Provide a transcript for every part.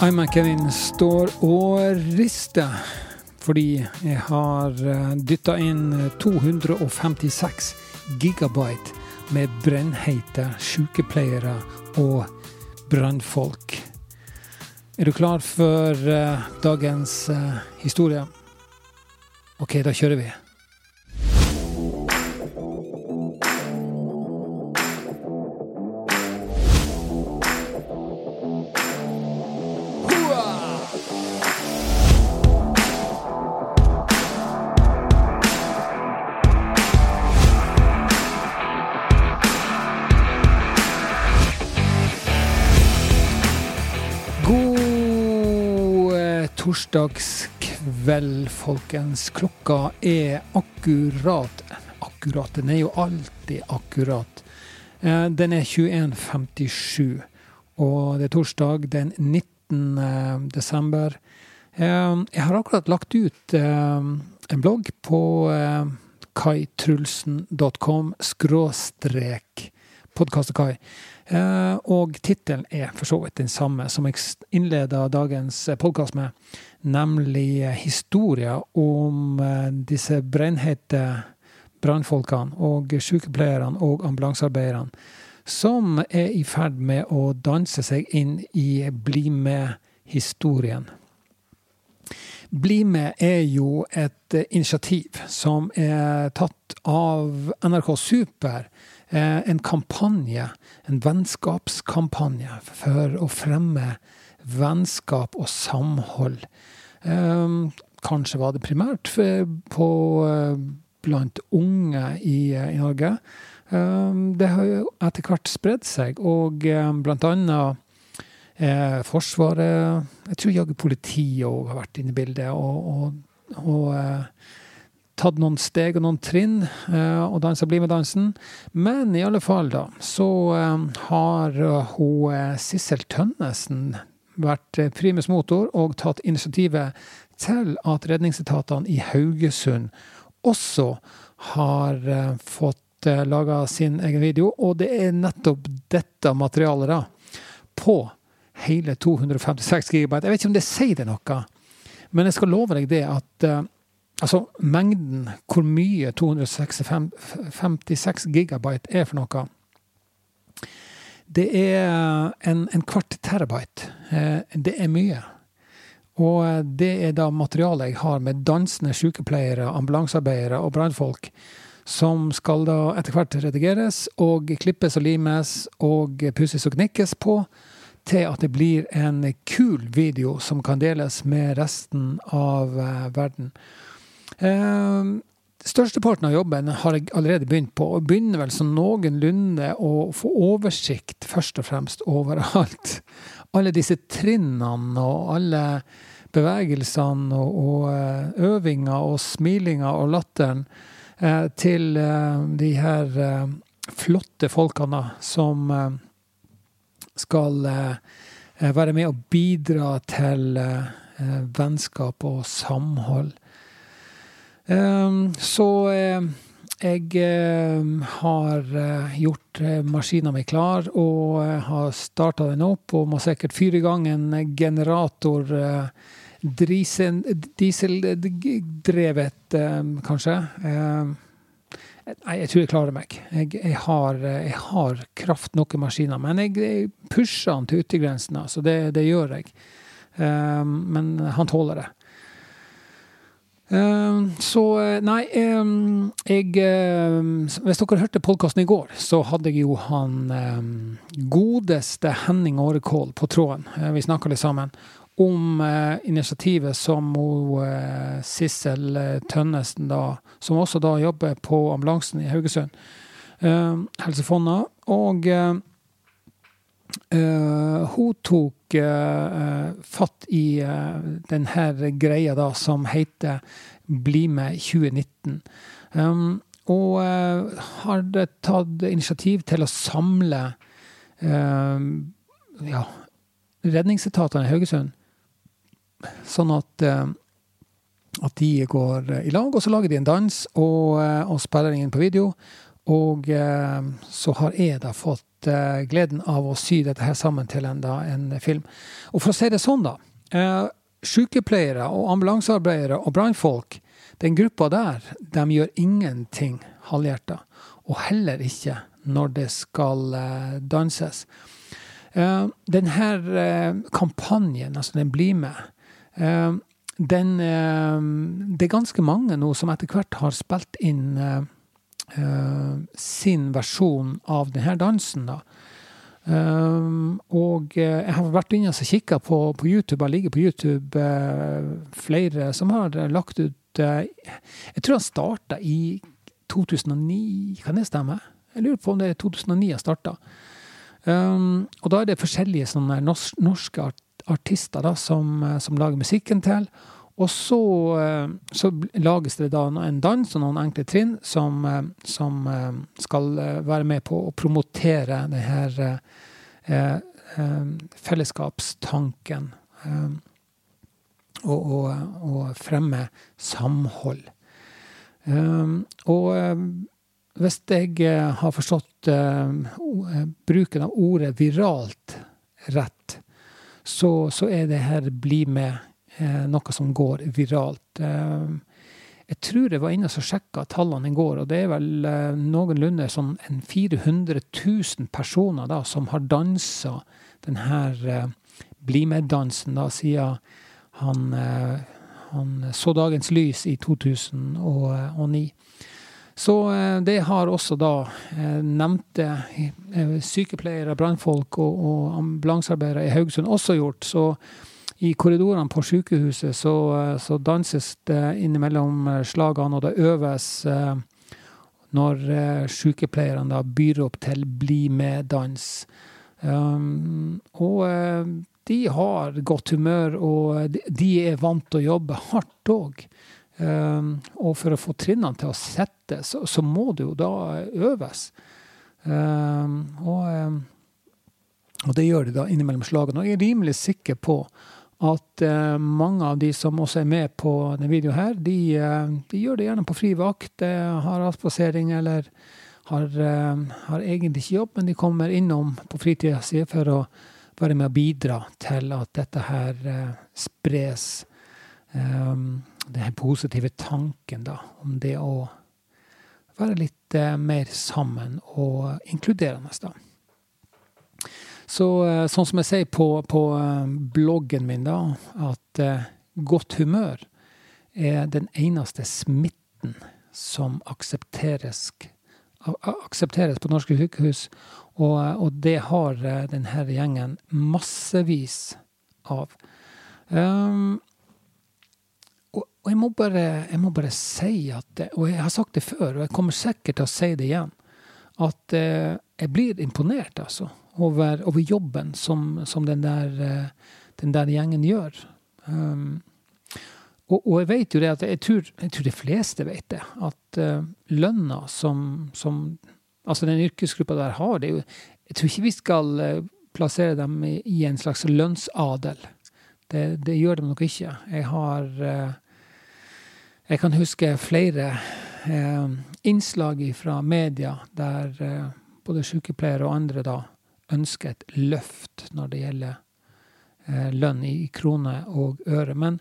I'm Kevin står og rister fordi jeg har dytta inn 256 gigabyte med brennheite sykepleiere og brannfolk. Er du klar for uh, dagens historie? OK, da kjører vi. Torsdagskveld, folkens. Klokka er akkurat Akkurat. Den er jo alltid akkurat. Eh, den er 21.57, og det er torsdag den 19. Eh, desember. Eh, jeg har akkurat lagt ut en blogg på kaitrulsen.com skråstrek podkastekai. Eh, og tittelen er for så vidt den samme som jeg innleda dagens podkast med, nemlig historier om eh, disse brennhete brannfolkene og sykepleierne og ambulansearbeiderne som er i ferd med å danse seg inn i Bli med-historien. Bli med er jo et initiativ som er tatt av NRK Super Eh, en kampanje, en vennskapskampanje, for å fremme vennskap og samhold. Eh, kanskje var det primært på, eh, blant unge i, i Norge. Det har jo etter hvert spredd seg, og blant annet Forsvaret Jeg tror jaggu politiet òg har vært inne i bildet. og, og, og tatt noen steg og noen trinn eh, og dansa Bli med-dansen. Men i alle fall, da, så eh, har eh, hun Sissel Tønnesen vært primus motor og tatt initiativet til at redningsetatene i Haugesund også har fått laga sin egen video. Og det er nettopp dette materialet, da, på hele 256 GB. Jeg vet ikke om det sier det noe, men jeg skal love deg det at Altså mengden, hvor mye 256 gigabyte er for noe. Det er en, en kvart terabyte. Eh, det er mye. Og det er da materialet jeg har med dansende sykepleiere, ambulansearbeidere og brannfolk, som skal da etter hvert redigeres og klippes og limes og pusses og knikkes på, til at det blir en kul video som kan deles med resten av eh, verden. Uh, Størsteparten av jobben har jeg allerede begynt på, og begynner vel som noenlunde å få oversikt, først og fremst, overalt. Alle disse trinnene og alle bevegelsene og, og eh, øvinga og smilinga og latteren eh, til eh, de her flotte folkene som skal være med og bidra til vennskap og samhold. Ehm, så eh, jeg eh, har eh, gjort maskina mi klar og har starta den opp, og må sikkert fyre i gang en generator. Dieseldrevet, kanskje. Ehm, nei, jeg tror jeg klarer meg. Jeg, jeg, har, jeg har, kraft nok i maskina. Men jeg, jeg pusher den til yttergrensen, så det, det, gjør jeg. Um, men han tåler det. Ehm, så eh, nei, ehm, jeg ehm, Hvis dere hørte podkasten i går, så hadde jeg jo han godeste Henning Årekål på tråden. Eh, vi snakka litt sammen om eh, initiativet som Sissel Tønnesen, da, som også da jobber på ambulansen i Haugesund, Helse Fonna. Og Uh, hun tok uh, fatt i uh, denne greia da, som heter Bli med 2019. Um, og har tatt initiativ til å samle ja, redningsetatene i Haugesund, sånn at at de går i lag, og så lager de en dans og, og spiller inn på video. Og så har jeg da fått gleden av å sy dette her sammen til en, da, en film. Og for å si det sånn, da. Sykepleiere og ambulansearbeidere og brannfolk, den gruppa der, de gjør ingenting halvhjerta. Og heller ikke når det skal danses. Denne kampanjen, altså den Bli med, den Det er ganske mange nå som etter hvert har spilt inn sin versjon av denne dansen, da. og jeg har vært inne og kikka på, på YouTube. Jeg ligger på YouTube flere som har lagt ut Jeg tror han starta i 2009, kan det stemme? Jeg lurer på om det er 2009 han starta. Um, og da er det forskjellige norske artister da, som, som, lager musikken til. Og så, uh, så, lages det da en dans og noen enkle trinn som, uh, som uh, skal være med på å promotere denne fellesskapstanken. Og, og, og, fremme samhold. Og hvis jeg eh, har forstått bruken av ordet viralt rett, så, så er det her bli med noe som går viralt. Uh, jeg tror jeg var inne og sjekka tallene i går, og det er vel noenlunde sånn 400 000 personer da, som har dansa denne bli med-dansen da, siden han, han så dagens lys i 2009. Så eh, det har også da eh, nevnte eh, sykepleiere, brannfolk og, og ambulansearbeidere i Haugesund også gjort. Så i korridorene på sykehuset så, så danses det innimellom slagene, og det øves når sykepleierne da byr opp til Bli med-dans. Og de har godt humør, og de er vant til å jobbe hardt òg. Og for å få trinnene til å sette, så, så må det jo da øves. Og, og, det gjør de da innimellom slagene. Og jeg er rimelig sikker på at uh, mange av de som også er med på denne videoen her, de, uh, de gjør det gjerne på fri vakt, uh, har avspasering eller har, har, egentlig ikke jobb, men de kommer innom på fritida si for å være med og bidra til at dette her spres. Den positive tanken da, om det å være litt eh, mer sammen og inkluderende. da. Så, eh, sånn som jeg sier på, på eh, bloggen min, da, at eh, godt humør er den eneste smitten som aksepteres, aksepteres på norske sykehus. Og, og det har denne gjengen massevis av. Um, og jeg må, bare, jeg må bare si at Og jeg har sagt det før, og jeg kommer sikkert til å si det igjen. At eh, jeg blir imponert, altså. Over, over jobben som, som den, der, eh, den, der, gjengen gjør. Um, og, og, jeg vet jo det at jeg tror, jeg tror de fleste vet det. At uh, lønna som, som, Altså den yrkesgruppa der har, det er jo Jeg tror ikke vi skal uh, plassere dem i, i, en slags lønnsadel. Det, det, gjør de nok ikke. Jeg har uh, jeg kan huske flere eh, innslag fra media der eh, både sykepleiere og andre da ønsker et løft når det gjelder eh, lønn i kroner og øre. Men,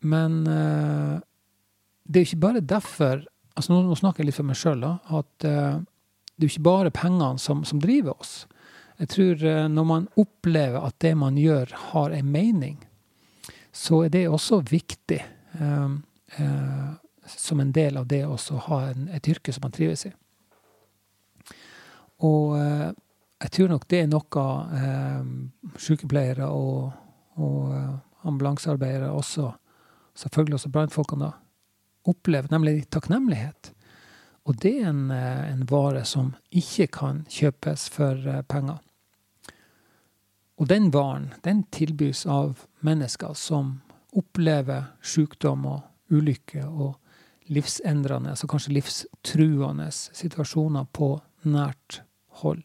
men eh, det er jo ikke bare derfor altså nå, nå, snakker jeg litt for meg sjøl, at eh, det er jo ikke bare pengene som, som driver oss. Jeg tror eh, når man opplever at det man gjør, har en mening, så er det også viktig. Um, eh, som en del av det å ha en, et yrke som man trives i. Og eh, jeg tror nok det er noe eh, sykepleiere og, og eh, ambulansearbeidere også, selvfølgelig også brannfolkene, opplever, nemlig takknemlighet. Og det er en, eh, en, vare som ikke kan kjøpes for eh, penger. Og den varen, den tilbys av mennesker som opplever sykdom og ulykke og livsendrende, altså kanskje livstruende situasjoner på nært hold.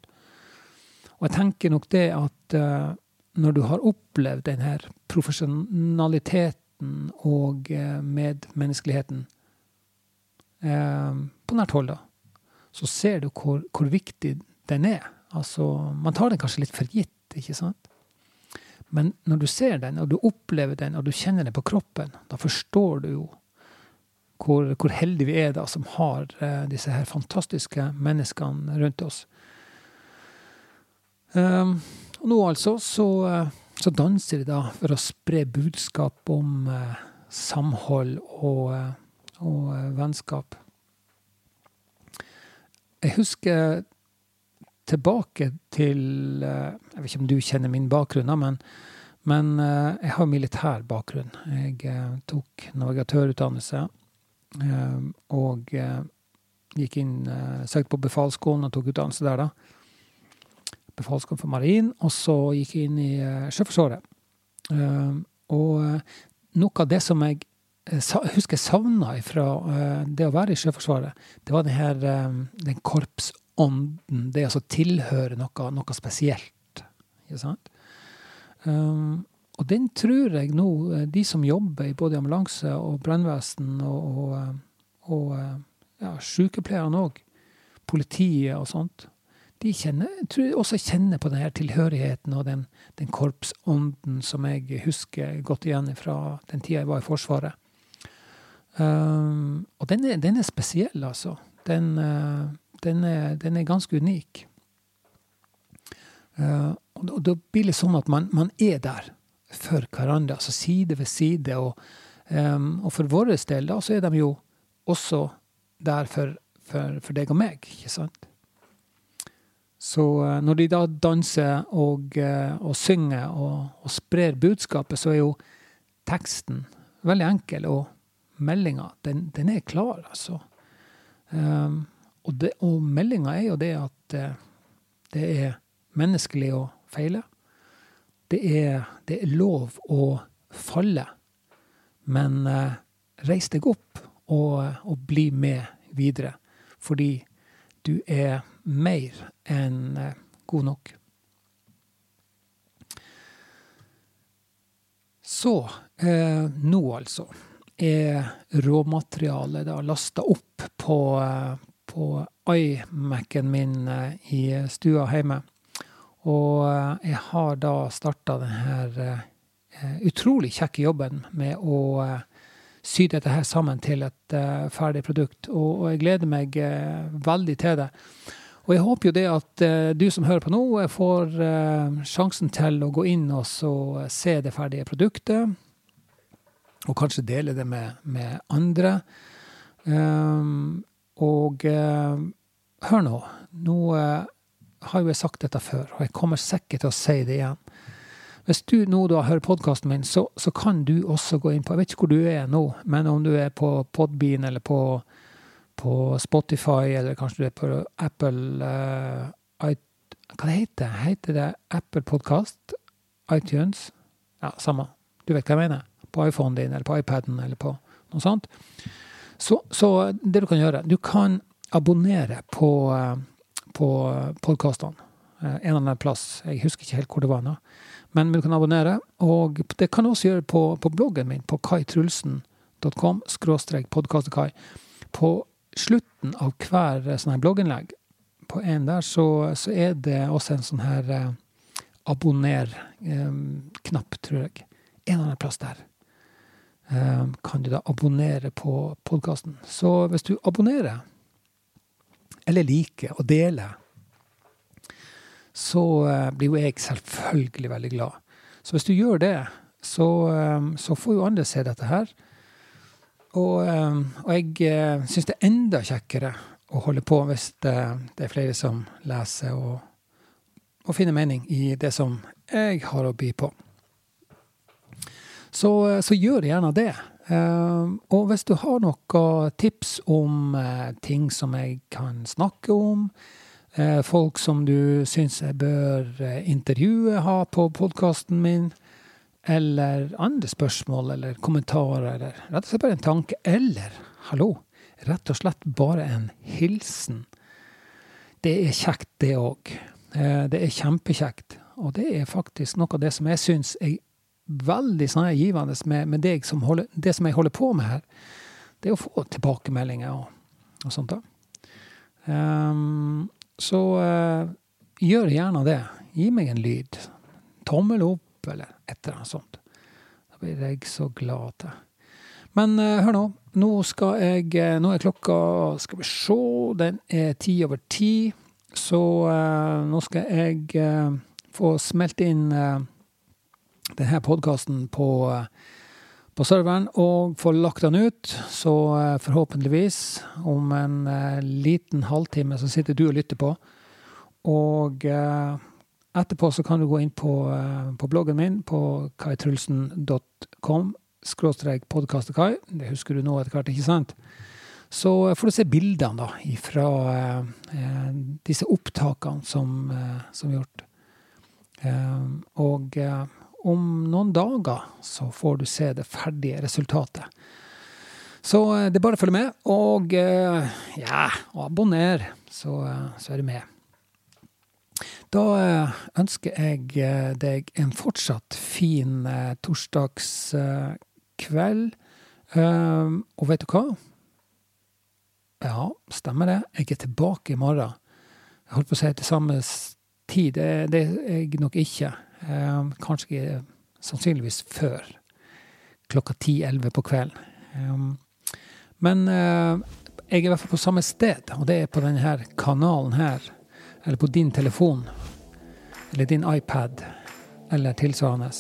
Og jeg tenker nok det at uh, når du har opplevd denne profesjonaliteten og uh, medmenneskeligheten uh, på nært hold, da, så ser du hvor, hvor viktig den er. Altså, man tar den kanskje litt for gitt, ikke sant? Men når du ser den, og du opplever den, og du kjenner den på kroppen, da forstår du jo hvor, hvor heldige vi er da som har disse her fantastiske menneskene rundt oss. Um, og nå altså så, uh, så, danser de da for å spre budskap om uh, samhold og, og vennskap. Jeg husker tilbake til Jeg vet ikke om du kjenner min bakgrunn, men, men jeg har militær bakgrunn. Jeg tok navigatørutdannelse og gikk inn Søkte på befalsskolen og tok utdannelse der, da. Befalsskolen for marin. Og så gikk jeg inn i Sjøforsvaret. Og noe av det som jeg husker jeg savna fra det å være i Sjøforsvaret, det var den her den korpsånden. det altså tilhøre noe, noe spesielt. Ikke sant? Og den tror jeg nå de som jobber i både ambulanse og brannvesen og, og, og ja, sykepleierne òg, politiet og sånt, de kjenner, tror jeg også kjenner på denne tilhørigheten og den, den korpsånden som jeg husker godt igjen fra den tida jeg var i Forsvaret. Um, og den er, den er, spesiell, altså. Den, uh, den er, den er ganske unik. Uh, og da blir det sånn at man, man, er der for hverandre, altså side ved side. Og, um, og for vår del da, så er de jo også der for, for, for deg og meg, ikke sant? Så uh, når de da danser og, uh, og synger og, og, sprer budskapet, så er jo teksten veldig enkel, og meldinga, den, den, er klar, altså. Um, og, det, og meldinga er jo det at eh, det er menneskelig å feile. Det er, det er lov å falle. Men uh, reis deg opp og, og, bli med videre. Fordi du er mer enn eh, god nok. Så eh, nå, altså, er råmaterialet da lasta opp på, på iMac-en min eh, i stua hjemme. Og eh, jeg har da starta denne eh, utrolig kjekke jobben med å sy dette her sammen til et ferdig produkt. Og jeg gleder meg veldig til det. Og jeg håper jo det at du som hører på nå, får sjansen til å gå inn og se det ferdige produktet. Og kanskje dele det med, med andre. Um, og hør nå. Nå har jo jeg sagt dette før, og jeg kommer sikkert til å si det igjen. Hvis du nå da hører podkasten min, så, så, kan du også gå inn på Jeg vet ikke hvor du er nå, men om du er på Podbean eller på, på Spotify, eller kanskje du er på Apple uh, Hva det heter Heter det Apple Podcast? iTunes? Ja, samme. Du vet hva jeg mener. På iPhonen din, eller på iPaden, eller på noe sånt. Så, så, det du kan gjøre Du kan abonnere på, eh, på podkastene. Eh, en eller annen plass. Jeg husker ikke helt hvor det var nå. Men du kan abonnere. Og det kan du også gjøre på, på bloggen min på kaitrulsen.com skråstrek podkastekai. På slutten av hver eh, sånn her blogginnlegg, på en der, så, så, er det også en sånn her eh, abonner-knapp, eh, tror jeg. En eller annen plass der. Eh, kan du da abonnere på podkasten. Så hvis du abonnerer, eller liker og deler, så eh, blir jo jeg selvfølgelig veldig glad. Så hvis du gjør det, så, eh, så får jo andre se dette her. Og, og jeg syns det er enda kjekkere å holde på hvis det, det er flere som leser og, og finner mening i det som jeg har å by på så, så gjør gjerne det. Og hvis du har noen tips om ting som jeg kan snakke om, folk som du syns jeg bør intervjue, ha på podkasten min, eller andre spørsmål eller kommentarer, eller rett og slett bare en tanke, eller, hallo, rett og slett bare en hilsen. Det er kjekt, det òg. Det er kjempekjekt. Og det er faktisk noe av det som jeg syns er veldig sånn givende med, med deg som holder, det som jeg holder på med her. Det er å få tilbakemeldinger og, og sånt. da. Um, så uh, gjør gjerne det. Gi meg en lyd. Tommel opp, eller et eller annet sånt. Da blir jeg så glad til. Men uh, hør nå. Nå jeg uh, Nå er klokka Skal vi se, den er ti over ti. Så nå skal jeg få smelt inn denne podkasten på på serveren og får lagt den ut. Så eh, forhåpentligvis om en eh, liten halvtime så sitter du og lytter på. Og eh, etterpå så kan du gå inn på, på bloggen min på kaitrulsen.com skråstrek podkastekai. Det husker du nå etter hvert, ikke sant? Så får du se bildene da, fra eh, disse opptakene som, eh, som er gjort. Eh, og om noen dager så får du se det ferdige resultatet. Så eh, det er bare å følge med, og eh, ja, abonner, så, eh, så er du med. Da ønsker jeg deg en fortsatt fin torsdagskveld. Og vet du hva? Ja, stemmer det. Jeg er tilbake i morgen. Jeg holdt på å si til samme tid. Det, er jeg nok ikke. Eh, kanskje sannsynligvis før klokka 10-11 på kvelden. Eh, men eh, jeg er i hvert fall på samme sted, og det er på denne kanalen her. Eller på din telefon. Eller din iPad. Eller tilsvarende.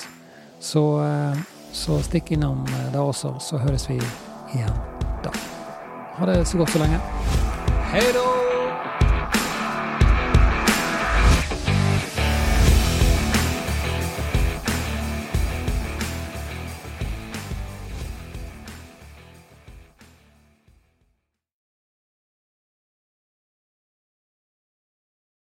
Så, så stikk innom da også, så høres vi igjen da. Ha det så godt så lenge. Hei da!